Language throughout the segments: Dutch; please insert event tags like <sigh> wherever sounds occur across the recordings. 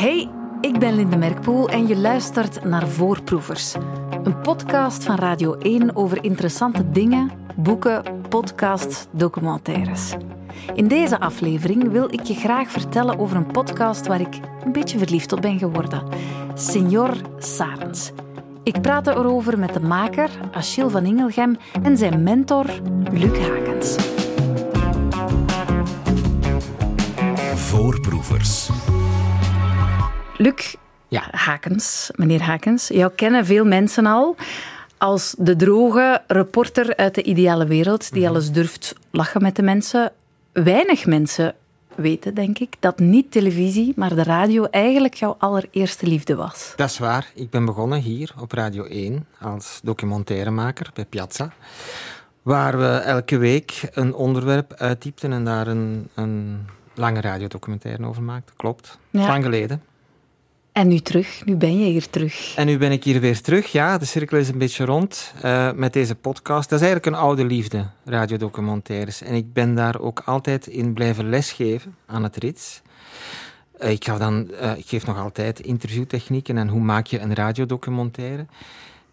Hey, ik ben Linde Merkpoel en je luistert naar Voorproevers. Een podcast van Radio 1 over interessante dingen, boeken, podcasts, documentaires. In deze aflevering wil ik je graag vertellen over een podcast waar ik een beetje verliefd op ben geworden. Senior Sarens. Ik praat erover met de maker, Achille van Ingelgem, en zijn mentor, Luc Hakens. Voorproevers. Luc ja. Hakens, meneer Hakens, jou kennen veel mensen al als de droge reporter uit de ideale wereld die alles durft lachen met de mensen. Weinig mensen weten, denk ik, dat niet televisie, maar de radio eigenlijk jouw allereerste liefde was. Dat is waar. Ik ben begonnen hier op Radio 1 als documentairemaker bij Piazza. Waar we elke week een onderwerp uittypten en daar een, een lange radiodocumentaire over maakten. Klopt. Ja. Lang geleden. En nu terug, nu ben je hier terug. En nu ben ik hier weer terug. Ja, de cirkel is een beetje rond uh, met deze podcast. Dat is eigenlijk een oude liefde, radiodocumentaires. En ik ben daar ook altijd in blijven lesgeven aan het RITS. Uh, ik, ga dan, uh, ik geef nog altijd interviewtechnieken en hoe maak je een radiodocumentaire.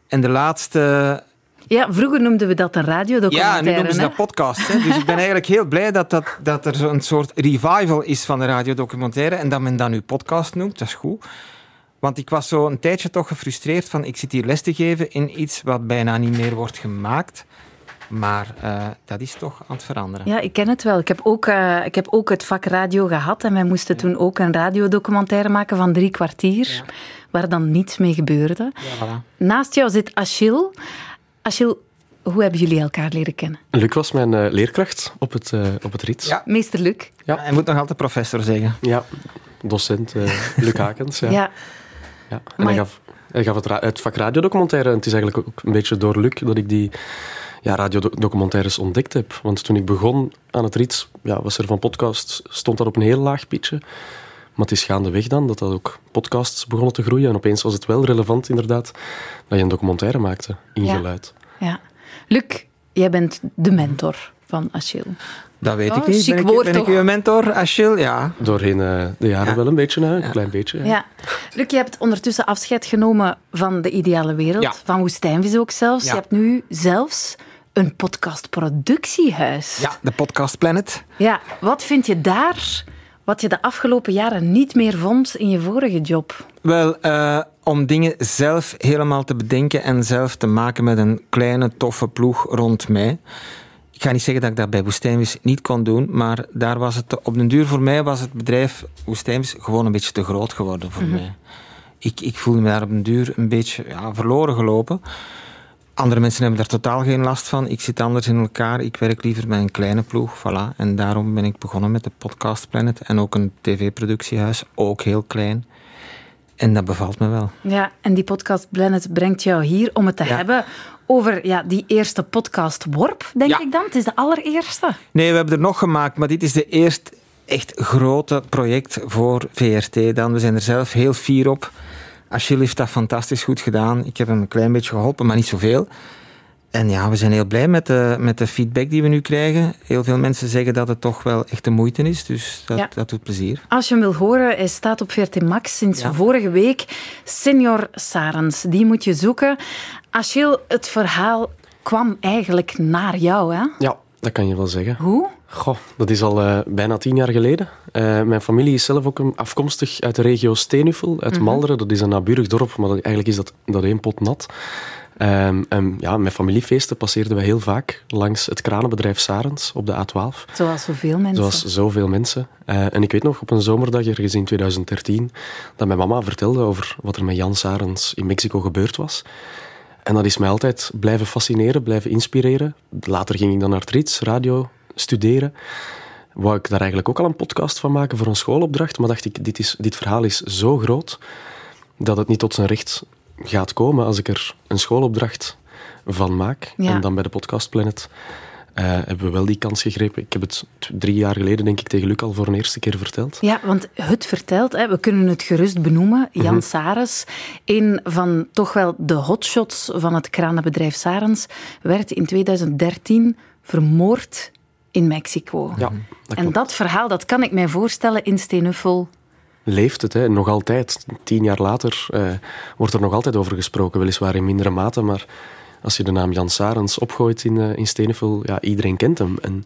En de laatste ja, vroeger noemden we dat een radiodocumentaire. Ja, nu noemen ze hè? dat podcast. Hè. Dus ik ben eigenlijk heel blij dat, dat, dat er een soort revival is van de radiodocumentaire en dat men dat nu podcast noemt. Dat is goed. Want ik was zo een tijdje toch gefrustreerd van ik zit hier les te geven in iets wat bijna niet meer wordt gemaakt. Maar uh, dat is toch aan het veranderen. Ja, ik ken het wel. Ik heb ook, uh, ik heb ook het vak radio gehad en wij moesten ja. toen ook een radiodocumentaire maken van drie kwartier, ja. waar dan niets mee gebeurde. Ja, voilà. Naast jou zit Achille. Achille, hoe hebben jullie elkaar leren kennen? Luc was mijn uh, leerkracht op het, uh, op het RIT. Ja. Meester Luc. Ja. Hij moet nog altijd professor zeggen. Ja, docent uh, Luc Hakens. Ja. Ja. En hij gaf, hij gaf het, het vak radiodocumentaire. En het is eigenlijk ook een beetje door Luc dat ik die ja, radiodocumentaires ontdekt heb. Want toen ik begon aan het RIT, ja, was er van podcast, stond dat op een heel laag pitje. Maar het is gaandeweg dan dat dat ook podcasts begonnen te groeien. En opeens was het wel relevant, inderdaad, dat je een documentaire maakte in ja. geluid. Ja. Luc, jij bent de mentor van Achille. Dat weet Oh, ik niet. Ben, woord, ik, ben toch? ik uw mentor, Achille? Ja. Doorheen uh, de jaren Ja. wel een beetje, hè? een klein beetje. hè. Ja. Luc, je hebt ondertussen afscheid genomen van de ideale wereld, Ja. van Woestijnvis ook zelfs. Ja. Je hebt nu zelfs een podcastproductiehuis. ja, de Podcast Planet. Ja, wat vind je daar wat je de afgelopen jaren niet meer vond in je vorige job? Wel, uh, om dingen zelf helemaal te bedenken en zelf te maken met een kleine, toffe ploeg rond mij. Ik ga niet zeggen dat ik dat bij Woestijnvis niet kon doen, maar daar was het, op den duur voor mij was het bedrijf Woestijnvis gewoon een beetje te groot geworden voor Mhm. mij. Ik, ik voelde me daar op den duur een beetje ja, verloren gelopen. Andere mensen hebben daar totaal geen last van. Ik zit anders in elkaar. Ik werk liever met een kleine ploeg. Voilà. En daarom ben ik begonnen met de Podcast Planet. En ook een tv-productiehuis. Ook heel klein. En dat bevalt me wel. Ja, en die podcast Planet brengt jou hier om het te Ja. hebben over ja, die eerste podcast Worp, denk Ja. ik dan. Het is de allereerste. Nee, we hebben er nog gemaakt. Maar dit is de eerste echt grote project voor VRT. Dan. We zijn er zelf heel fier op. Achille heeft dat fantastisch goed gedaan. Ik heb hem een klein beetje geholpen, maar niet zoveel. En ja, we zijn heel blij met de, met de feedback die we nu krijgen. Heel veel mensen zeggen dat het toch wel echt de moeite is. Dus dat, Ja. dat doet plezier. Als je hem wil horen, hij staat op VRT Max sinds Ja. vorige week. Senior Sarens, die moet je zoeken. Achille, het verhaal kwam eigenlijk naar jou, hè? Ja, dat kan je wel zeggen. Hoe? Goh, dat is al uh, bijna tien jaar geleden. Uh, mijn familie is zelf ook afkomstig uit de regio Steenuffel, uit Mhm. Malderen. Dat is een naburig dorp, maar dat, eigenlijk is dat, dat één pot nat. Um, ja, met familiefeesten passeerden we heel vaak langs het kranenbedrijf Sarens op de A12. Zoals zoveel mensen. Zoals zoveel mensen. Uh, en ik weet nog op een zomerdag, ergens in 2013, dat mijn mama vertelde over wat er met Jan Sarens in Mexico gebeurd was. En dat is mij altijd blijven fascineren, blijven inspireren. Later ging ik dan naar het RITS, radio studeren. Wou ik daar eigenlijk ook al een podcast van maken voor een schoolopdracht. Maar dacht ik, dit, is, dit verhaal is zo groot dat het niet tot zijn recht gaat komen als ik er een schoolopdracht van maak. Ja. En dan bij de Podcast Planet uh, hebben we wel die kans gegrepen. Ik heb het drie jaar geleden, denk ik, tegen Luc al voor een eerste keer verteld. Ja, want het vertelt, hè, we kunnen het gerust benoemen. Jan Mhm. Sarens, een van toch wel de hotshots van het kranenbedrijf Sarens, werd in 2013 vermoord in Mexico. Ja, dat en dat verhaal, dat kan ik mij voorstellen in Steenuffel leeft het. Hè. Nog altijd, tien jaar later, uh, wordt er nog altijd over gesproken. Weliswaar in mindere mate, maar als je de naam Jan Sarens opgooit in, uh, in ja, iedereen kent hem. En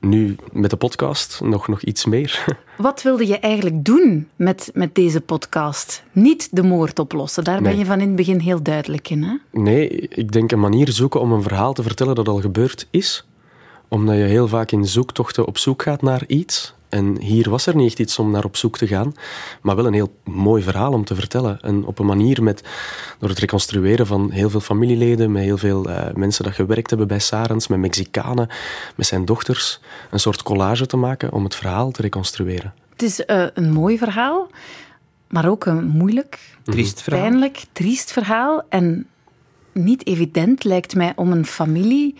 nu met de podcast nog, nog iets meer. <laughs> Wat wilde je eigenlijk doen met, met deze podcast? Niet de moord oplossen, daar ben je van in het begin heel duidelijk in. Hè? Nee, ik denk een manier zoeken om een verhaal te vertellen dat al gebeurd is. Omdat je heel vaak in zoektochten op zoek gaat naar iets. En hier was er niet echt iets om naar op zoek te gaan, maar wel een heel mooi verhaal om te vertellen. En op een manier met, door het reconstrueren van heel veel familieleden, met heel veel uh, mensen dat gewerkt hebben bij Sarens, met Mexicanen, met zijn dochters, een soort collage te maken om het verhaal te reconstrueren. Het is uh, een mooi verhaal, maar ook een moeilijk, triest verhaal. pijnlijk, triest verhaal. En niet evident lijkt mij om een familie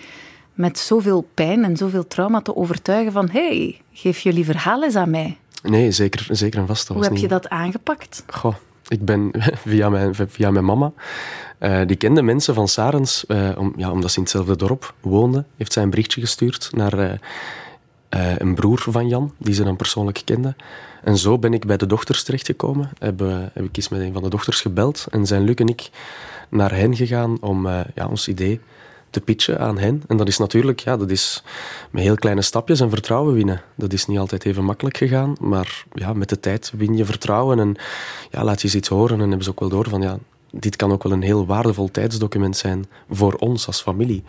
met zoveel pijn en zoveel trauma te overtuigen van hey, geef jullie verhaal eens aan mij. Nee, zeker, zeker en vast. Hoe heb je dat aangepakt? Goh, ik ben <laughs> via mijn, via mijn mama, uh, die kende mensen van Sarens, uh, om, ja, omdat ze in hetzelfde dorp woonde, heeft zij een berichtje gestuurd naar uh, een broer van Jan, die ze dan persoonlijk kende. En zo ben ik bij de dochters terechtgekomen. Heb, heb ik eens met een van de dochters gebeld en zijn Luc en ik naar hen gegaan om ja, ons idee te pitchen aan hen. En dat is natuurlijk, ja, dat is met heel kleine stapjes en vertrouwen winnen. Dat is niet altijd even makkelijk gegaan, maar ja, met de tijd win je vertrouwen en ja, laat je eens iets horen en hebben ze ook wel door van ja, dit kan ook wel een heel waardevol tijdsdocument zijn voor ons als familie.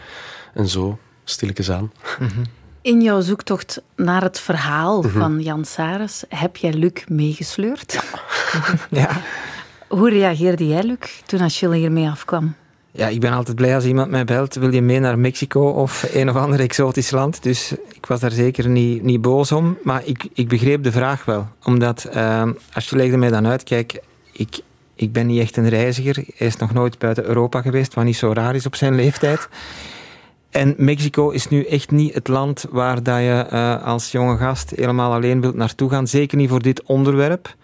En zo stilletjes aan. Mhm. In jouw zoektocht naar het verhaal mhm. van Jan Sares heb jij Luc meegesleurd? Ja. ja. Hoe reageerde jij, Luc, toen Achille hiermee afkwam? Ja, ik ben altijd blij als iemand mij belt. Wil je mee naar Mexico of een of ander exotisch land? Dus ik was daar zeker niet, niet boos om. Maar ik, ik begreep de vraag wel. Omdat uh, als je legde mij dan uit, kijk, ik, ik ben niet echt een reiziger. Hij is nog nooit buiten Europa geweest, wat niet zo raar is op zijn leeftijd. En Mexico is nu echt niet het land waar dat je uh, als jonge gast helemaal alleen wilt naartoe gaan. Zeker niet voor dit onderwerp.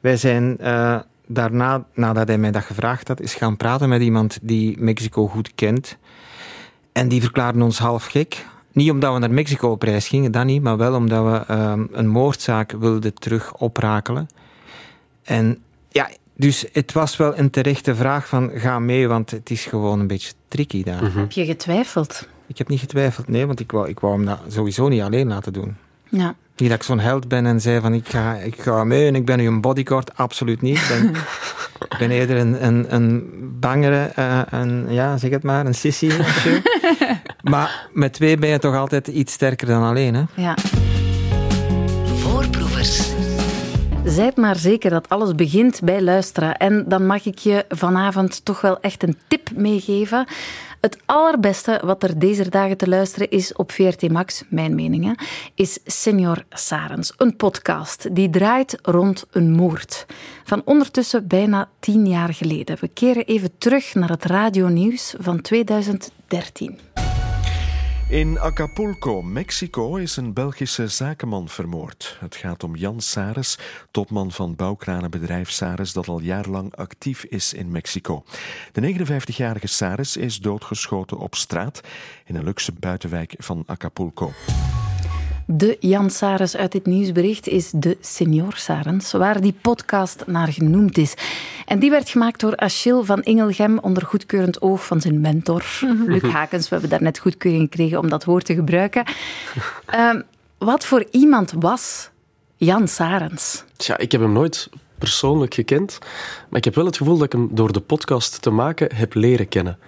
Wij zijn uh, daarna, nadat hij mij dat gevraagd had, is gaan praten met iemand die Mexico goed kent. En die verklaarde ons half gek. Niet omdat we naar Mexico op reis gingen, dat niet, maar wel omdat we um, een moordzaak wilden terug oprakelen. En ja, dus het was wel een terechte vraag van ga mee, want het is gewoon een beetje tricky daar. Mm Heb je getwijfeld? Ik heb niet getwijfeld, nee, want ik wou, ik wou hem dat sowieso niet alleen laten doen. Ja. Niet dat ik zo'n held ben en zei van ik ga, ik ga mee en ik ben nu een bodyguard. Absoluut niet. Ik ben, <laughs> ik ben eerder een, een, een bangere, uh, een, ja, zeg het maar, een sissy. <laughs> maar met twee ben je toch altijd iets sterker dan alleen. Hè? Ja. Voorproevers. Zijt maar zeker dat alles begint bij luisteren. En dan mag ik je vanavond toch wel echt een tip meegeven. Het allerbeste wat er deze dagen te luisteren is op VRT Max, mijn mening, is Senior Sarens. Een podcast die draait rond een moord. Van ondertussen bijna tien jaar geleden. We keren even terug naar het radionieuws van 2013. In Acapulco, Mexico, is een Belgische zakenman vermoord. Het gaat om Jan Sares, topman van bouwkranenbedrijf Sares, dat al jarenlang actief is in Mexico. De 59-jarige Sares is doodgeschoten op straat in een luxe buitenwijk van Acapulco. De Jan Sarens uit dit nieuwsbericht is de Senior Sarens, waar die podcast naar genoemd is. En die werd gemaakt door Achille van Ingelgem onder goedkeurend oog van zijn mentor, Luc Hakens. We hebben daar net goedkeuring gekregen om dat woord te gebruiken. Uh, wat voor iemand was Jan Sarens? Tja, ik heb hem nooit persoonlijk gekend, maar ik heb wel het gevoel dat ik hem door de podcast te maken heb leren kennen.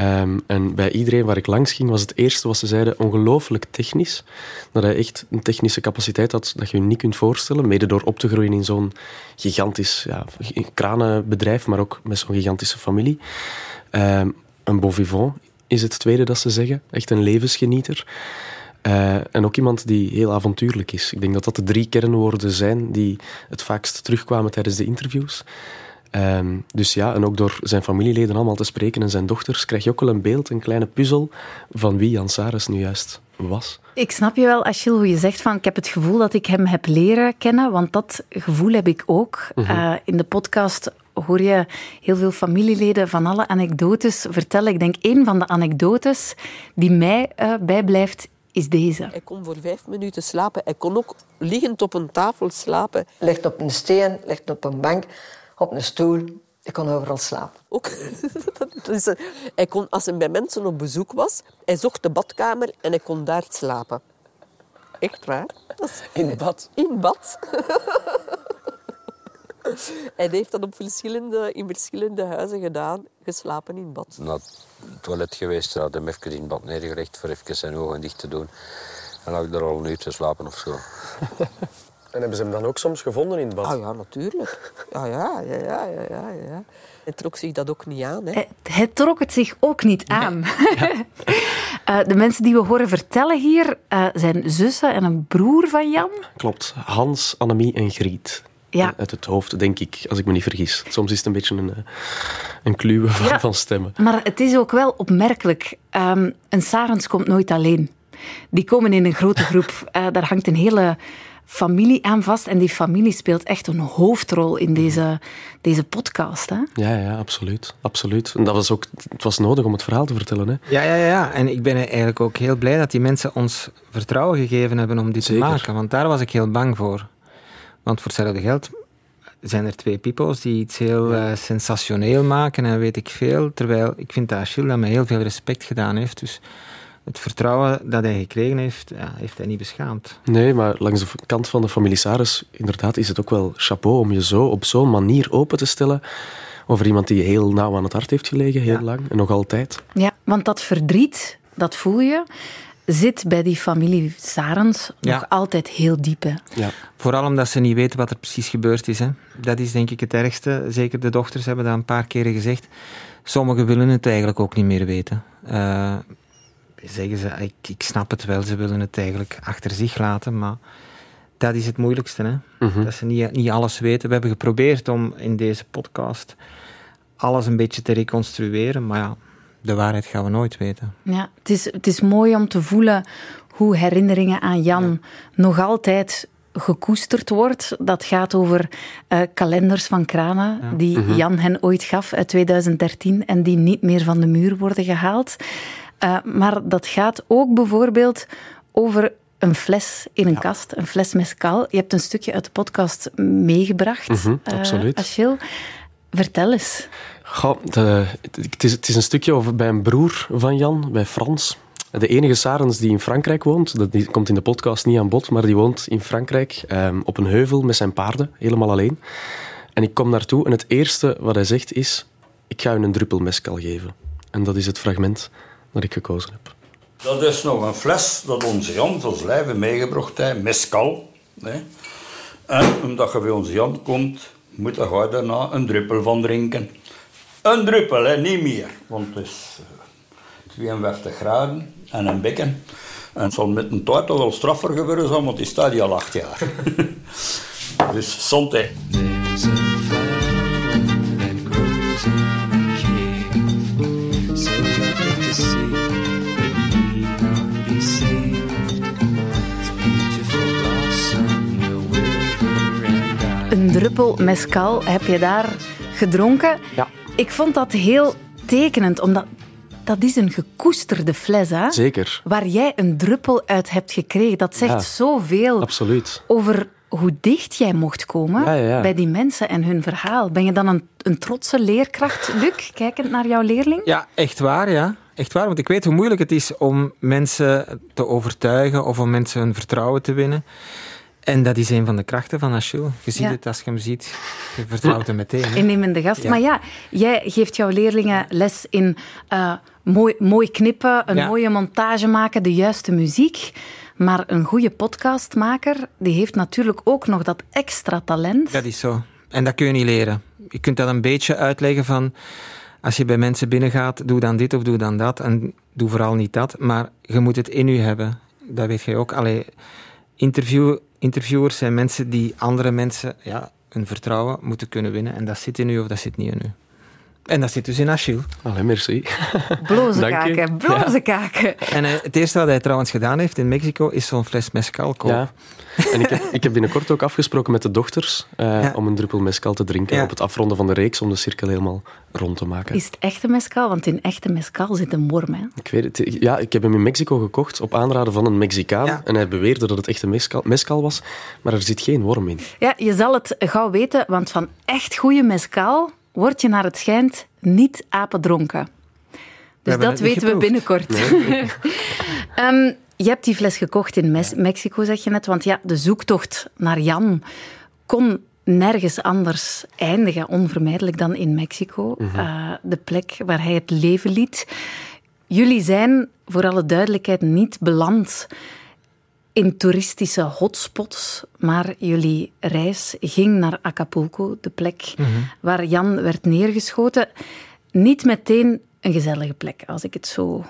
Um, en bij iedereen waar ik langs ging, was het eerste wat ze zeiden ongelooflijk technisch. Dat hij echt een technische capaciteit had dat je je niet kunt voorstellen. Mede door op te groeien in zo'n gigantisch ja, kranenbedrijf, maar ook met zo'n gigantische familie. Een bon vivant is het tweede dat ze zeggen. Echt een levensgenieter. Uh, en ook iemand die heel avontuurlijk is. Ik denk dat dat de drie kernwoorden zijn die het vaakst terugkwamen tijdens de interviews. Um, dus ja, en ook door zijn familieleden allemaal te spreken en zijn dochters, krijg je ook wel een beeld, een kleine puzzel van wie Jan Sares nu juist was. Ik snap je wel, Achille, hoe je zegt van ik heb het gevoel dat ik hem heb leren kennen, want dat gevoel heb ik ook. Mm -hmm. uh, in de podcast hoor je heel veel familieleden van alle anekdotes vertellen. Ik denk, een van de anekdotes die mij uh, bijblijft, is deze. Hij kon voor vijf minuten slapen. Hij kon ook liggend op een tafel slapen. Ligt op een steen, ligt op een bank, op een stoel. Ik kon overal slapen. Ook. <laughs> dus, eh, hij kon, als hij bij mensen op bezoek was, hij zocht de badkamer en hij kon daar slapen. Echt waar? In bad. In bad. En <laughs> hij heeft dat op verschillende, in verschillende huizen gedaan, geslapen in bad. naar het toilet geweest. Had hem even in bad neergelegd voor even zijn ogen dicht te doen. En lag ik er al een uur te slapen of zo. <laughs> En hebben ze hem dan ook soms gevonden in het bad? Ah ja, natuurlijk. Ja, ja, ja, ja, ja, ja. ja. Hij trok zich dat ook niet aan. Hè. Hij, hij trok het zich ook niet aan. <laughs> Eh, de mensen die we horen vertellen hier eh, zijn zussen en een broer van Jan. Klopt. Hans, Annemie en Griet. Ja. Uit het hoofd, denk ik, als ik me niet vergis. Soms is het een beetje een, eh, een kluwe van, Ja. van stemmen. Maar het is ook wel opmerkelijk. Ehm, een Sarens komt nooit alleen. Die komen in een grote groep. Eh, daar hangt een hele familie aan vast. En die familie speelt echt een hoofdrol in deze, deze podcast. Hè? Ja, ja, absoluut. absoluut. En dat was ook, het was nodig om het verhaal te vertellen. Hè? Ja, ja, ja. En ik ben eigenlijk ook heel blij dat die mensen ons vertrouwen gegeven hebben om dit Zeker. te maken. Want daar was ik heel bang voor. Want voor hetzelfde geld zijn er twee peoples die iets heel eh, sensationeel maken en weet ik veel. Terwijl ik vind dat Achille dat met heel veel respect gedaan heeft. Dus het vertrouwen dat hij gekregen heeft, ja, heeft hij niet beschaamd. Nee, maar langs de kant van de familie Saris, inderdaad, is het ook wel chapeau om je zo op zo'n manier open te stellen over iemand die je heel nauw aan het hart heeft gelegen, heel Ja. lang en nog altijd. Ja, want dat verdriet, dat voel je, zit bij die familie Sarens Ja. nog altijd heel diep. Hè? Ja. Vooral omdat ze niet weten wat er precies gebeurd is. Hè. Dat is denk ik het ergste. Zeker de dochters hebben dat een paar keren gezegd. Sommigen willen het eigenlijk ook niet meer weten. Eh, zeggen ze, ik, ik snap het wel, ze willen het eigenlijk achter zich laten, maar dat is het moeilijkste. Hè? Mhm. Dat ze niet, niet alles weten. We hebben geprobeerd om in deze podcast alles een beetje te reconstrueren, maar ja, de waarheid gaan we nooit weten. Ja, het, is, het is mooi om te voelen hoe herinneringen aan Jan nog altijd gekoesterd wordt. Dat gaat over eh, kalenders van kranen die Jan hen ooit gaf uit 2013 en die niet meer van de muur worden gehaald. Eh, maar dat gaat ook bijvoorbeeld over een fles in een kast, een fles mescal. Je hebt een stukje uit de podcast meegebracht, Mhm, eh, absoluut. Achille. Vertel eens. Goh, de- het, is, het is een stukje over bij een broer van Jan, bij Frans. De enige Sarens die in Frankrijk woont, dat die komt in de podcast niet aan bod, maar die woont in Frankrijk ehm, op een heuvel met zijn paarden, helemaal alleen. En ik kom naartoe en het eerste wat hij zegt is: Ik ga u een druppel mescal geven. En dat is het fragment dat ik gekozen heb. Dat is nog een fles dat onze Jan van Slijven meegebracht heeft, mescal. En omdat je bij onze Jan komt, moet je daarna een druppel van drinken. Een druppel, hè, niet meer. Want het is eh, 42 graden en een bekken. En het zal met een toch wel straffer gebeuren, want die staat hier al acht jaar. <laughs> dus zonde. Druppel mescal heb je daar gedronken. Ja. Ik vond dat heel tekenend, omdat dat is een gekoesterde fles, hè? Zeker, Waar jij een druppel uit hebt gekregen. Dat zegt Ja. zoveel absoluut. over hoe dicht jij mocht komen Ja, ja, ja. bij die mensen en hun verhaal. Ben je dan een, een trotse leerkracht, Luc, kijkend naar jouw leerling? Ja, echt waar, ja. Echt waar, want ik weet hoe moeilijk het is om mensen te overtuigen of om mensen hun vertrouwen te winnen. En dat is een van de krachten van Achille. Je ziet Ja. het als je hem ziet, je vertrouwt hem meteen. hè. Innemende gast. Ja. Maar ja, jij geeft jouw leerlingen les in eh, mooi, mooi knippen, een Ja. mooie montage maken, de juiste muziek. Maar een goede podcastmaker, die heeft natuurlijk ook nog dat extra talent. Dat is zo. En dat kun je niet leren. Je kunt dat een beetje uitleggen van... Als je bij mensen binnengaat, doe dan dit of doe dan dat. En doe vooral niet dat. Maar je moet het in je hebben. Dat weet je ook. Allee, interview, interviewers zijn mensen die andere mensen ja, hun vertrouwen moeten kunnen winnen. En dat zit in u of dat zit niet in u. En dat zit dus in Achille. Allee, merci. Bloze kaken, bloze kaken. En eh, het eerste wat hij trouwens gedaan heeft in Mexico is zo'n fles mezcal kopen. Ja. En ik heb, ik heb binnenkort ook afgesproken met de dochters eh, Ja. om een druppel mescal te drinken Ja. op het afronden van de reeks om de cirkel helemaal rond te maken. Is het echte mescal? Want in echte mescal zit een worm, hè? Ik weet het. Ja, ik heb hem in Mexico gekocht op aanraden van een Mexicaan. Ja. En hij beweerde dat het echt een mescal, mescal was, maar er zit geen worm in. Ja, je zal het gauw weten, want van echt goede mescal word je naar het schijnt niet apendronken. Dus dat weten we binnenkort. <laughs> Ehm, je hebt die fles gekocht in Mes- Mexico, zeg je net. Want ja, de zoektocht naar Jan kon nergens anders eindigen, onvermijdelijk dan in Mexico. Eh, de plek waar hij het leven liet. Jullie zijn, voor alle duidelijkheid, niet beland in toeristische hotspots, maar jullie reis ging naar Acapulco, de plek waar Jan werd neergeschoten. Niet meteen een gezellige plek, als ik het zo...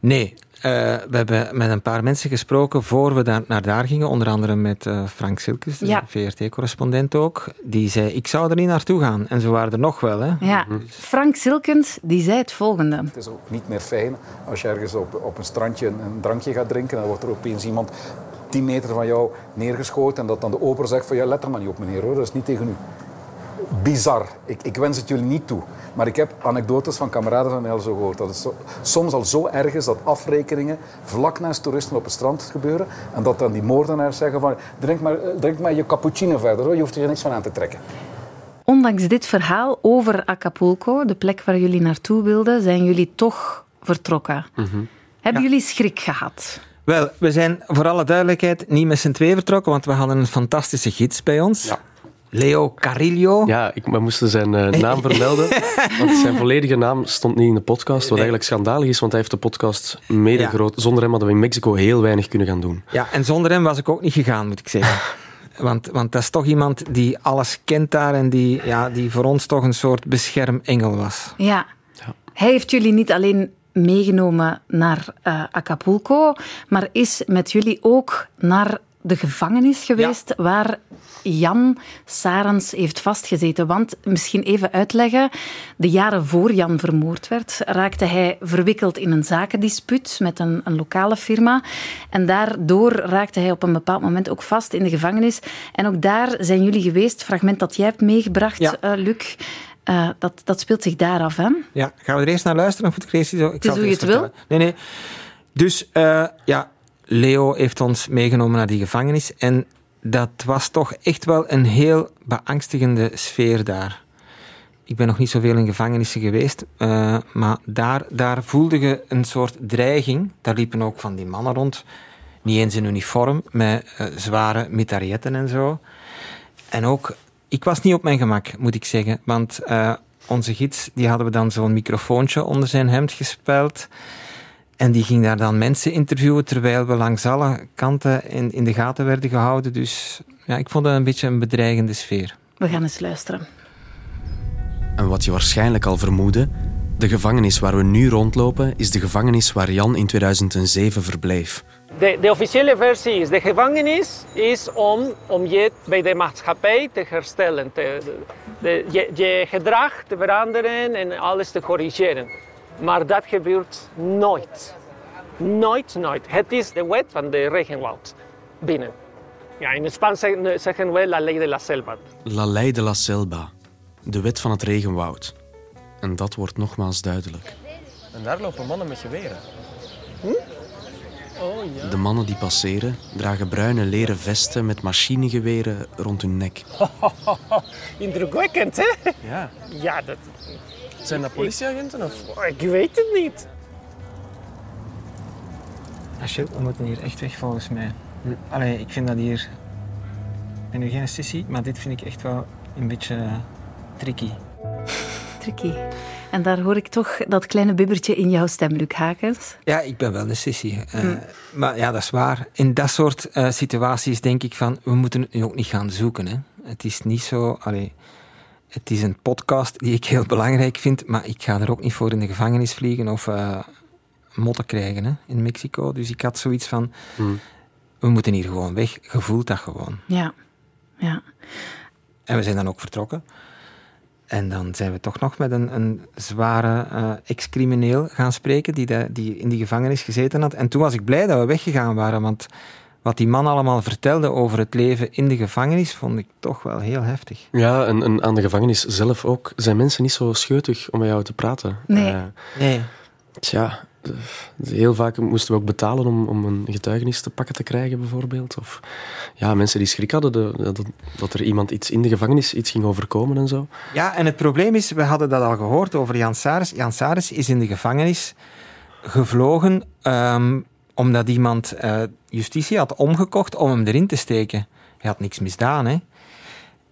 Nee, we hebben met een paar mensen gesproken voor we daar, naar daar gingen. Onder andere met eh, Frank Silkes, de Ja. VRT-correspondent ook. Die zei, ik zou er niet naartoe gaan. En zo waren er nog wel. Hè. Ja, Frank Silkens die zei het volgende. Het is ook niet meer fijn als je ergens op, op een strandje een, een drankje gaat drinken en dan wordt er opeens iemand 10 meter van jou neergeschoten en dat dan de ober zegt van ja, let er maar niet op meneer hoor, dat is niet tegen u. Bizar. Ik, ik wens het jullie niet toe. Maar ik heb anekdotes van kameraden van mij al zo gehoord. Dat het zo- soms al zo erg is dat afrekeningen vlak naast toeristen op het strand gebeuren. En dat dan die moordenaars zeggen van drink maar, eh, drink maar je cappuccino verder hoor, je hoeft er niks van aan te trekken. Ondanks dit verhaal over Acapulco, de plek waar jullie naartoe wilden, zijn jullie toch vertrokken. Hebben jullie schrik gehad? Wel, we zijn voor alle duidelijkheid niet met z'n twee vertrokken, want we hadden een fantastische gids bij ons. Ja. Leo Carillo. Ja, ik, we moesten zijn eh, naam vermelden. <laughs> Want zijn volledige naam stond niet in de podcast. Wat eigenlijk schandalig is, want hij heeft de podcast mede Ja. groot. Zonder hem hadden we in Mexico heel weinig kunnen gaan doen. Ja, en zonder hem was ik ook niet gegaan, moet ik zeggen. <laughs> Want, want dat is toch iemand die alles kent daar en die, ja, die voor ons toch een soort beschermengel was. Ja. Hij heeft jullie niet alleen meegenomen naar eh, Acapulco, maar is met jullie ook naar de gevangenis geweest waar Jan Sarens heeft vastgezeten. Want, misschien even uitleggen, de jaren voor Jan vermoord werd, raakte hij verwikkeld in een zakendispuut met een, een lokale firma. En daardoor raakte hij op een bepaald moment ook vast in de gevangenis. En ook daar zijn jullie geweest, fragment dat jij hebt meegebracht, Ja. eh, Luc. Eh, dat, dat speelt zich daar af, hè? Ja, gaan we er eerst naar luisteren? Of ik ik is zal hoe je eerst het wil. Nee, nee. Dus eh, ja, Leo heeft ons meegenomen naar die gevangenis. En dat was toch echt wel een heel beangstigende sfeer daar. Ik ben nog niet zoveel in gevangenissen geweest, eh, maar daar, daar voelde je een soort dreiging. Daar liepen ook van die mannen rond, niet eens in uniform, met eh, zware mitrailletten en zo. En ook, ik was niet op mijn gemak, moet ik zeggen. Want eh, onze gids, die hadden we dan zo'n microfoontje onder zijn hemd gespeld. En die ging daar dan mensen interviewen, terwijl we langs alle kanten in, in de gaten werden gehouden. Dus ja, ik vond dat een beetje een bedreigende sfeer. We gaan eens luisteren. En wat je waarschijnlijk al vermoedde, de gevangenis waar we nu rondlopen is de gevangenis waar Jan in 2007 verbleef. De, de officiële versie is, de gevangenis is om, om je bij de maatschappij te herstellen, te, de, je, je gedrag te veranderen en alles te corrigeren. Maar dat gebeurt nooit. Nooit, nooit. Het is de wet van de regenwoud binnen. Ja, in het Spaans zeggen, zeggen we la ley de la selva. La Ley de la Selva, de wet van het regenwoud. En dat wordt nogmaals duidelijk. En daar lopen mannen met geweren. Oh ja. De mannen die passeren dragen bruine leren vesten met machinegeweren rond hun nek. <laughs> Indrukwekkend, hè? Ja. Ja, dat, Zijn dat politieagenten of? ik weet het niet. Achille, we moeten hier echt weg volgens mij. Allee, ik vind dat hier... Ik ben nu geen sissie, maar dit vind ik echt wel een beetje eh, tricky. Tricky. En daar hoor ik toch dat kleine bibbertje in jouw stem, Luc Hakens. Ja, ik ben wel een sissie. eh, Maar ja, dat is waar. In dat soort eh, situaties denk ik van, we moeten het nu ook niet gaan zoeken. Hè. Het is niet zo... Allee, het is een podcast die ik heel belangrijk vind, maar ik ga er ook niet voor in de gevangenis vliegen of eh, motten krijgen hè, in Mexico. Dus ik had zoiets van, we moeten hier gewoon weg. Je voelt dat gewoon. Ja. ja. En we zijn dan ook vertrokken. En dan zijn we toch nog met een, een zware eh, ex-crimineel gaan spreken die, de- die in die gevangenis gezeten had. En toen was ik blij dat we weggegaan waren, want wat die man allemaal vertelde over het leven in de gevangenis, vond ik toch wel heel heftig. Ja, en, en aan de gevangenis zelf ook zijn mensen niet zo scheutig om met jou te praten. Nee. Eh, Nee. tja, heel vaak moesten we ook betalen om, om een getuigenis te pakken te krijgen, bijvoorbeeld. Of ja, mensen die schrik hadden de- dat, dat er iemand iets in de gevangenis iets ging overkomen en zo. Ja, en het probleem is, we hadden dat al gehoord over Jan Saris. Jan Saris is in de gevangenis gevlogen ehm, omdat iemand eh, justitie had omgekocht om hem erin te steken. Hij had niks misdaan, hè.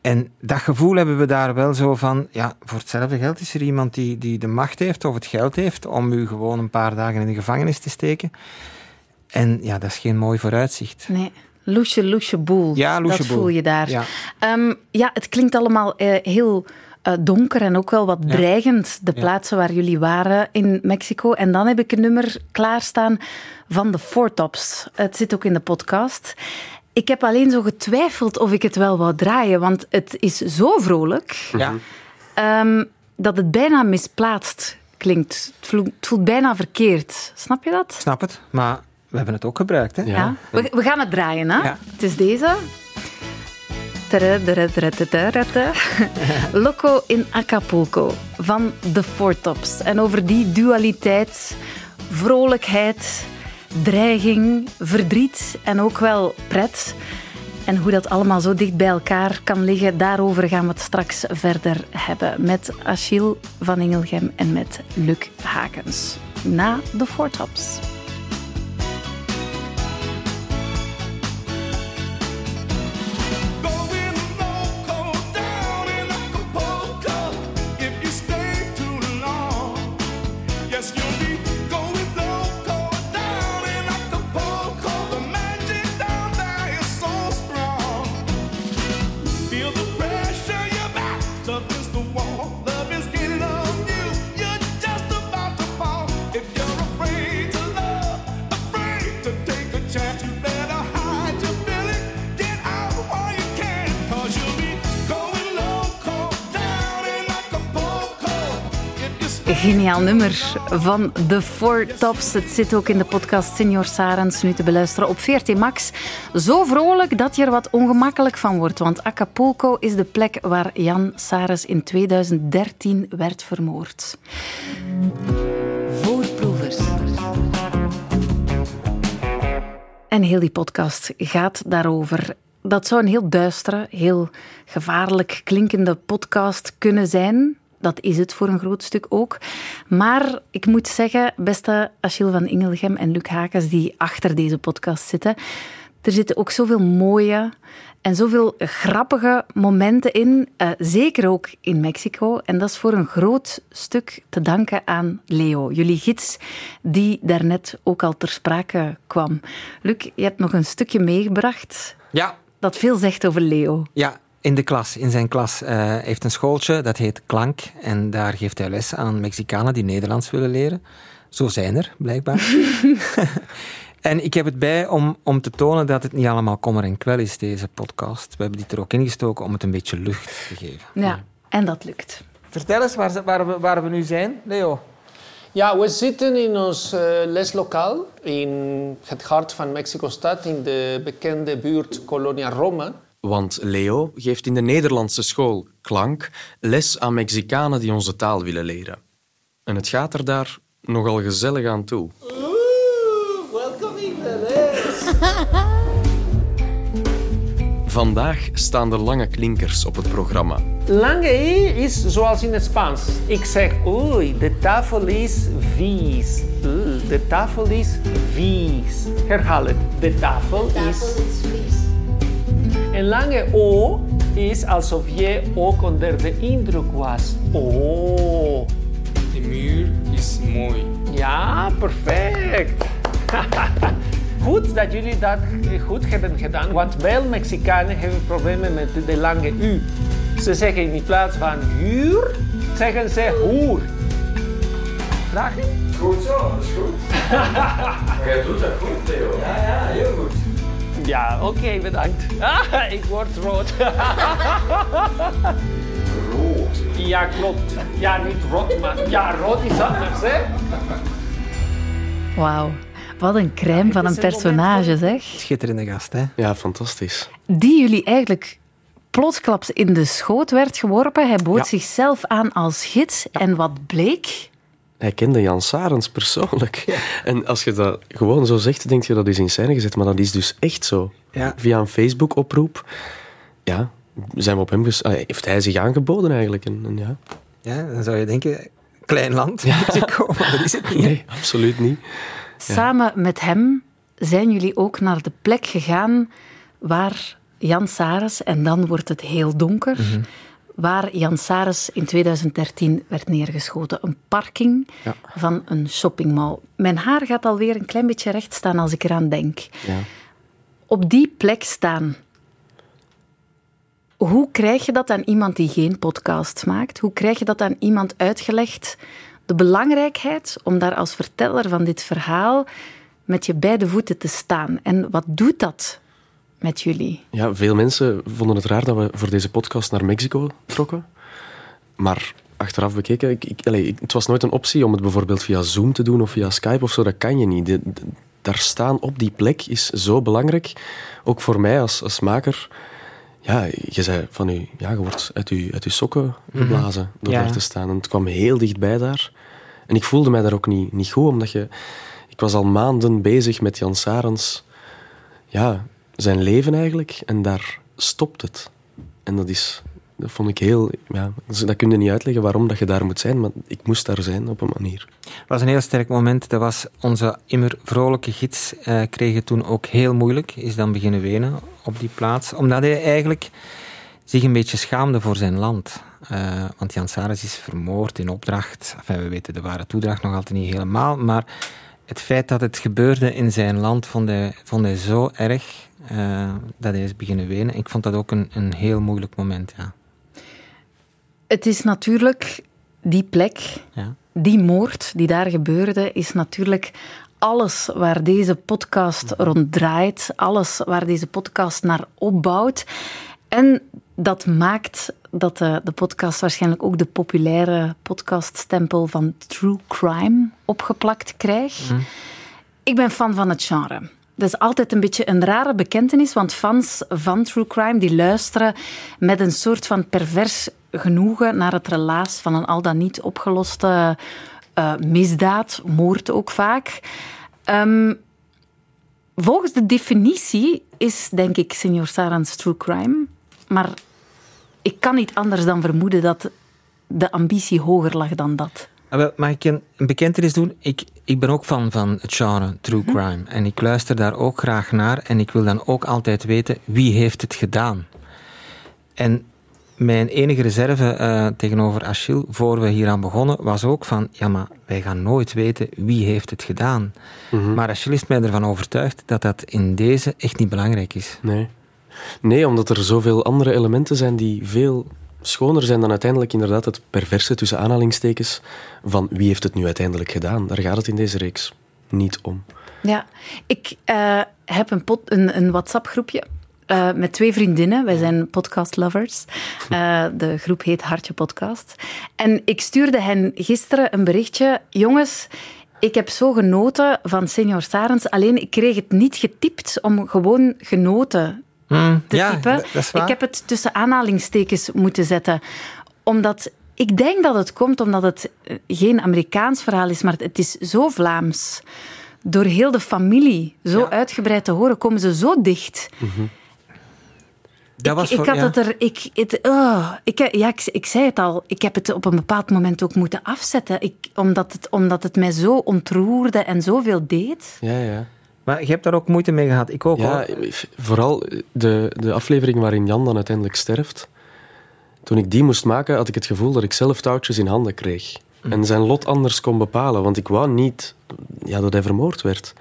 En dat gevoel hebben we daar wel zo van... Ja, voor hetzelfde geld is er iemand die, die de macht heeft of het geld heeft om u gewoon een paar dagen in de gevangenis te steken. En ja, dat is geen mooi vooruitzicht. Nee. Loesje, loesje boel. Ja, loesje Dat boel. voel je daar. Ja. Ehm, ja, het klinkt allemaal eh, heel donker en ook wel wat Ja. dreigend, de plaatsen waar jullie waren in Mexico. En dan heb ik een nummer klaarstaan van de Four Tops. Het zit ook in de podcast. Ik heb alleen zo getwijfeld of ik het wel wou draaien, want het is zo vrolijk Ja. ehm, dat het bijna misplaatst klinkt. Het voelt, het voelt bijna verkeerd. Snap je dat? Snap het, maar we hebben het ook gebruikt, hè? Ja. We, we gaan het draaien, hè? Ja. Het is deze. <laughs> Loco in Acapulco van The Four Tops. En over die dualiteit, vrolijkheid, dreiging, verdriet en ook wel pret. En hoe dat allemaal zo dicht bij elkaar kan liggen, daarover gaan we het straks verder hebben. Met Achille van Engelgem en met Luc Hakens. Na de Four Tops. Geniaal nummer van The Four Tops. Het zit ook in de podcast Senior Sarens nu te beluisteren op 14 Max. Zo vrolijk dat je er wat ongemakkelijk van wordt. Want Acapulco is de plek waar Jan Sares in 2013 werd vermoord. Voorproevers. En heel die podcast gaat daarover. Dat zou een heel duistere, heel gevaarlijk klinkende podcast kunnen zijn. Dat is het voor een groot stuk ook. Maar ik moet zeggen, beste Achille van Ingelgem en Luc Hakens die achter deze podcast zitten, er zitten ook zoveel mooie en zoveel grappige momenten in, eh, zeker ook in Mexico. En dat is voor een groot stuk te danken aan Leo, jullie gids, die daarnet ook al ter sprake kwam. Luc, je hebt nog een stukje meegebracht Ja, dat veel zegt over Leo. Ja, in de klas. In zijn klas eh heeft een schooltje, dat heet Klank. En daar geeft hij les aan Mexicanen die Nederlands willen leren. Zo zijn er, blijkbaar. <laughs> en ik heb het bij om, om te tonen dat het niet allemaal kommer en kwel is, deze podcast. We hebben dit er ook ingestoken om het een beetje lucht te geven. Ja, en dat lukt. Vertel eens waar, waar, we, waar we nu zijn, Leo. Ja, we zitten in ons eh, leslokaal in het hart van Mexico-stad, in de bekende buurt Colonia Roma. Want Leo geeft in de Nederlandse school Klank les aan Mexicanen die onze taal willen leren. En het gaat er daar nogal gezellig aan toe. welkom in de les. <laughs> Vandaag staan er lange klinkers op het programma. Lange i is zoals in het Spaans. Ik zeg, oei, de tafel is vies. Oeh, De tafel is vies. Herhaal het. De tafel is vies. En lange O is alsof je ook onder de indruk was. Oh. De muur is mooi. Ja, perfect. <laughs> goed dat jullie dat goed hebben gedaan, want veel Mexicanen hebben problemen met de lange U. Ze zeggen in plaats van huur, zeggen ze hoer. Vragen? Goed zo, dat is goed. <laughs> Jij doet dat goed, Theo. Ja, ja, heel goed. Ja, oké, bedankt. Ah, ik word rood. Rood. Ja, klopt. Ja, niet rood, maar ja, rood is anders, hè? Wauw. Wat een crème van een personage, zeg. Schitterende gast, hè? Ja, fantastisch. Die jullie eigenlijk plotsklaps in de schoot werd geworpen. Hij bood Ja. zichzelf aan als gids. En wat bleek? Hij kende Jan Sarens persoonlijk. En als je dat gewoon zo zegt, denk je dat is in scène gezet. Maar dat is dus echt zo. Ja. Via een Facebook-oproep ja, zijn we op hem ges... Allee, heeft hij zich aangeboden eigenlijk. En, en ja. Ja, dan zou je denken, klein land, Mexico, maar dat is het niet. Nee, absoluut niet. Samen met hem zijn jullie ook naar de plek gegaan waar Jan Sares, en dan wordt het heel donker, Mhm. Waar Jan Sares in 2013 werd neergeschoten. Een parking Ja. van een shoppingmall. Mijn haar gaat alweer een klein beetje recht staan als ik eraan denk. Ja. Op die plek staan. Hoe krijg je dat aan iemand die geen podcast maakt? Hoe krijg je dat aan iemand uitgelegd? De belangrijkheid om daar als verteller van dit verhaal met je beide voeten te staan. En wat doet dat met jullie? Ja, veel mensen vonden het raar dat we voor deze podcast naar Mexico trokken. Maar achteraf bekeken, ik, ik- het was nooit een optie om het bijvoorbeeld via Zoom te doen of via Skype of zo. Dat kan je niet. De- de- daar staan op die plek is zo belangrijk. Ook voor mij als, als maker. Ja, je zei van u, ja, je wordt uit je, uit je sokken geblazen door Ja, daar te staan. En het kwam heel dichtbij daar. En ik voelde mij daar ook niet, niet goed, omdat je... Ik was al maanden bezig met Jan Sarens ja, zijn leven eigenlijk. En daar stopt het. En dat is... Dat vond ik heel... Ja, dat kun je niet uitleggen waarom dat je daar moet zijn, maar ik moest daar zijn op een manier. Het was een heel sterk moment. Dat was onze immer vrolijke gids, eh, kreeg het toen ook heel moeilijk. Is dan beginnen wenen op die plaats. Omdat hij eigenlijk zich een beetje schaamde voor zijn land. Eh, want Jan Saris is vermoord in opdracht. We weten de ware toedracht nog altijd niet helemaal. Maar het feit dat het gebeurde in zijn land vond hij, vond hij zo erg eh, dat hij is beginnen wenen. Ik vond dat ook een, een heel moeilijk moment. Ja. Het is natuurlijk die plek, Ja. die moord die daar gebeurde, is natuurlijk alles waar deze podcast rond draait, alles waar deze podcast naar opbouwt. En dat maakt dat de, de podcast waarschijnlijk ook de populaire podcaststempel van true crime opgeplakt krijgt. Ik ben fan van het genre. Dat is altijd een beetje een rare bekentenis, want fans van True Crime die luisteren met een soort van pervers genoegen naar het relaas van een al dan niet opgeloste eh, misdaad, moord ook vaak. Ehm, volgens de definitie is, denk ik, Senior Sarans True Crime. Maar ik kan niet anders dan vermoeden dat de ambitie hoger lag dan dat. Ah, wel, mag ik een, een bekentenis doen? Ik, ik ben ook fan van het genre true crime. En ik luister daar ook graag naar. En ik wil dan ook altijd weten wie heeft het gedaan. En mijn enige reserve eh, tegenover Achille, voor we hieraan begonnen, was ook van, ja, maar wij gaan nooit weten wie heeft het gedaan. Maar Achille is mij ervan overtuigd dat dat in deze echt niet belangrijk is. Nee. Nee, omdat er zoveel andere elementen zijn die veel schoner zijn dan uiteindelijk inderdaad het perverse tussen aanhalingstekens van wie heeft het nu uiteindelijk gedaan. Daar gaat het in deze reeks niet om. Ja, ik eh, heb een, een WhatsApp-groepje eh, met twee vriendinnen. Wij zijn podcast lovers. Eh, de groep heet Hartje Podcast. En ik stuurde hen gisteren een berichtje. Jongens, ik heb zo genoten van Senior Sarens. Alleen ik kreeg het niet getypt om gewoon genoten te ja, typen. dat. Ik heb het tussen aanhalingstekens moeten zetten. Omdat ik denk dat het komt omdat het eh, geen Amerikaans verhaal is, maar het is zo Vlaams. Door heel de familie zo uitgebreid te horen, komen ze zo dicht. Dat was ik voor- had ja. het er. Ik, het, oh, ik, ja, ik, ik zei het al. Ik heb het op een bepaald moment ook moeten afzetten. Ik, omdat, het, omdat het mij zo ontroerde en zoveel deed. Ja, ja. Maar je hebt daar ook moeite mee gehad. Ik ook Ja, hoor. vooral de, de aflevering waarin Jan dan uiteindelijk sterft. Toen ik die moest maken, had ik het gevoel dat ik zelf touwtjes in handen kreeg. En zijn lot anders kon bepalen. Want ik wou niet ja, dat hij vermoord werd.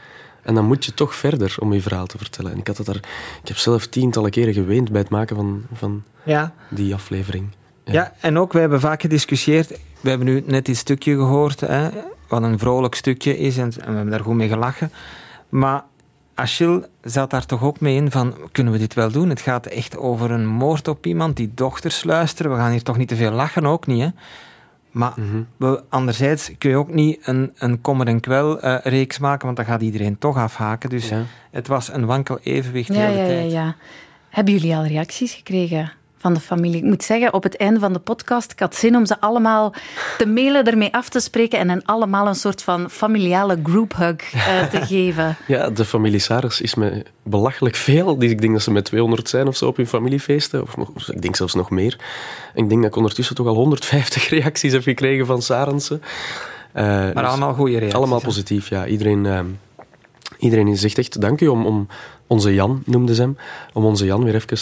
En dan moet je toch verder om je verhaal te vertellen. En ik, had het daar, ik heb zelf tientallen keren geweend bij het maken van, van Ja. die aflevering. Ja. en ook, wij hebben vaak gediscussieerd. We hebben nu net dit stukje gehoord, hè, wat een vrolijk stukje is, en, en we hebben daar goed mee gelachen. Maar Achille zat daar toch ook mee in van, kunnen we dit wel doen? Het gaat echt over een moord op iemand, die dochters luisteren. We gaan hier toch niet te veel lachen, ook niet, hè? Maar we, anderzijds kun je ook niet een, een kommer en kwel eh, reeks maken, want dan gaat iedereen toch afhaken. Dus het was een wankel evenwicht de Ja, hele ja, ja, tijd. ja. Hebben jullie al reacties gekregen van de familie? Ik moet zeggen, op het einde van de podcast, ik had zin om ze allemaal te mailen, ermee af te spreken en hen allemaal een soort van familiale group hug eh, te <laughs> geven. Ja, de familie Saris is me belachelijk veel. Die- Ik denk dat ze met 200 zijn of zo op hun familiefeesten. Of nog, ik denk zelfs nog meer. Ik denk dat ik ondertussen toch al 150 <laughs> reacties heb gekregen van Sarensen. Eh, Maar allemaal goede reacties. Allemaal positief, ja. Iedereen, eh, iedereen zegt echt dank u om, om onze Jan, noemde ze hem, om onze Jan weer even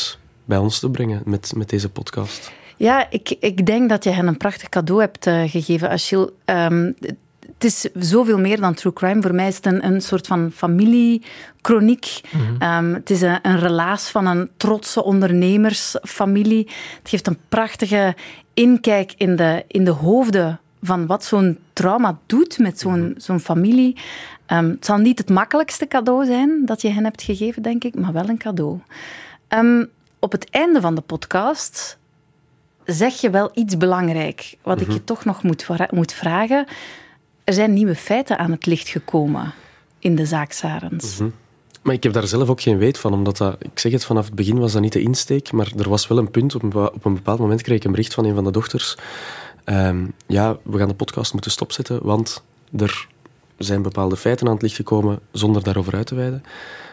bij ons te brengen met, met deze podcast. Ja, ik, ik denk dat je hen een prachtig cadeau hebt eh, gegeven, Achille. Ehm, het is zoveel meer dan true crime. Voor mij is het een, een soort van familiekroniek. Ehm, het is een, een relaas van een trotse ondernemersfamilie. Het geeft een prachtige inkijk in de, in de hoofden van wat zo'n trauma doet met zo'n zo'n familie. Ehm, het zal niet het makkelijkste cadeau zijn dat je hen hebt gegeven, denk ik, maar wel een cadeau. Op het einde van de podcast zeg je wel iets belangrijk, wat ik je toch nog moet, moet vragen. Er zijn nieuwe feiten aan het licht gekomen in de zaak Sarens. Mhm. Maar ik heb daar zelf ook geen weet van, omdat dat, ik zeg het, vanaf het begin was dat niet de insteek, maar er was wel een punt, op een, op een bepaald moment kreeg ik een bericht van een van de dochters, ehm, ja, we gaan de podcast moeten stopzetten, want er zijn bepaalde feiten aan het licht gekomen zonder daarover uit te wijden.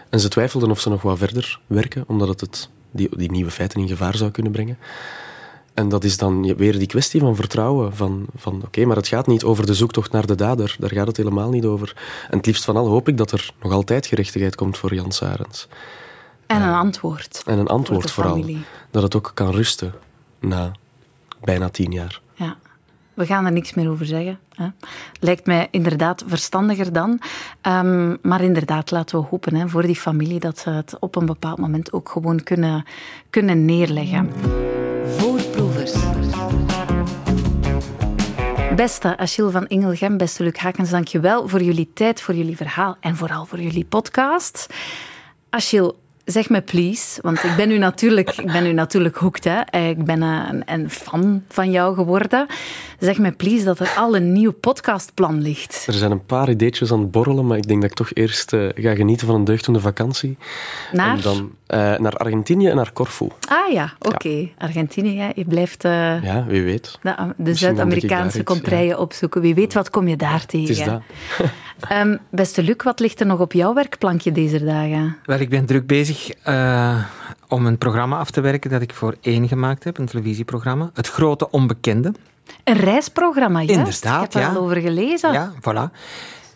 En ze twijfelden of ze nog wat verder werken, omdat het, het die, die nieuwe feiten in gevaar zou kunnen brengen. En dat is dan weer die kwestie van vertrouwen. Van, van oké, maar het gaat niet over de zoektocht naar de dader. Daar gaat het helemaal niet over. En het liefst van al hoop ik dat er nog altijd gerechtigheid komt voor Jan Sarens. En een antwoord. En een antwoord de vooral. familie. Dat het ook kan rusten na bijna tien jaar. Ja. We gaan er niks meer over zeggen. Hè. Lijkt mij inderdaad verstandiger dan. Ehm, maar inderdaad, laten we hopen hè, voor die familie dat ze het op een bepaald moment ook gewoon kunnen, kunnen neerleggen. Voorproevers. Beste Achille van Ingelgem, beste Luc Hakens, dank je wel voor jullie tijd, voor jullie verhaal en vooral voor jullie podcast. Achille, zeg me please, want ik ben nu natuurlijk, ik ben nu natuurlijk hooked. Hè. Ik ben een, een fan van jou geworden. Zeg me please dat er al een nieuw podcastplan ligt. Er zijn een paar ideetjes aan het borrelen, maar ik denk dat ik toch eerst eh, ga genieten van een deugdende vakantie. Naar? En dan eh, naar Argentinië en naar Corfu. Ah ja, oké. Argentinië, ja, je blijft eh, Ja, wie weet. de, Zuid-Amerikaanse contraien opzoeken. Wie weet, wat kom je daar tegen? Het is dat. <laughs> Ehm, beste Luc, wat ligt er nog op jouw werkplankje deze dagen? Wel, ik ben druk bezig eh, om een programma af te werken dat ik voor één gemaakt heb, een televisieprogramma. Het Grote Onbekende. Een reisprogramma, juist. Inderdaad, Ik heb er ja. al over gelezen. Ja, voilà.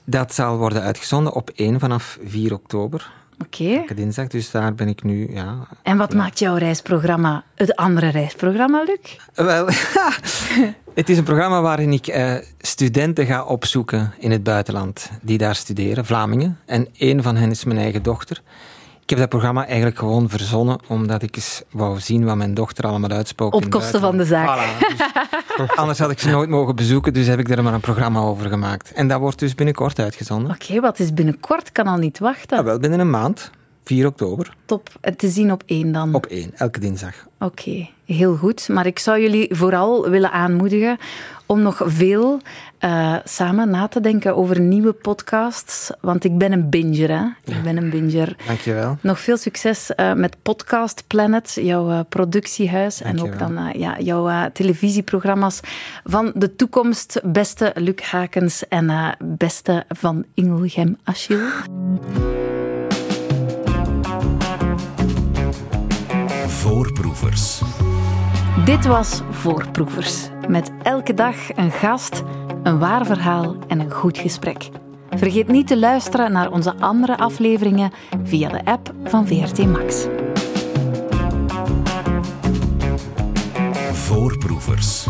Dat zal worden uitgezonden op 1 vanaf 4 oktober. Oké. Elke dinsdag, dus daar ben ik nu, ja. En wat maakt jouw reisprogramma het andere reisprogramma, Luc? Wel, <laughs> het is een programma waarin ik eh, studenten ga opzoeken in het buitenland die daar studeren, Vlamingen. En één van hen is mijn eigen dochter. Ik heb dat programma eigenlijk gewoon verzonnen omdat ik eens wou zien wat mijn dochter allemaal uitspookt. Op kosten van de zaak. buitenland. <laughs> Anders had ik ze nooit mogen bezoeken, dus heb ik er maar een programma over gemaakt. En dat wordt dus binnenkort uitgezonden. Oké, wat is binnenkort? Kan al niet wachten. Ja, wel binnen een maand, 4 oktober, Top. En te zien op één dan. op 1, elke dinsdag. Oké, heel goed. Maar ik zou jullie vooral willen aanmoedigen om nog veel eh, samen na te denken over nieuwe podcasts. Want ik ben een binger, hè. Ik ben een binger. Dankjewel. Nog veel succes eh, met Podcast Planet, jouw eh, productiehuis. En ook dan ja, jouw televisieprogramma's van de toekomst. Beste Luc Hakens en beste van Ingelgem Achille. Voorproevers. Dit was Voorproevers. Met elke dag een gast, een waar verhaal en een goed gesprek. Vergeet niet te luisteren naar onze andere afleveringen via de app van VRT Max. Voorproevers.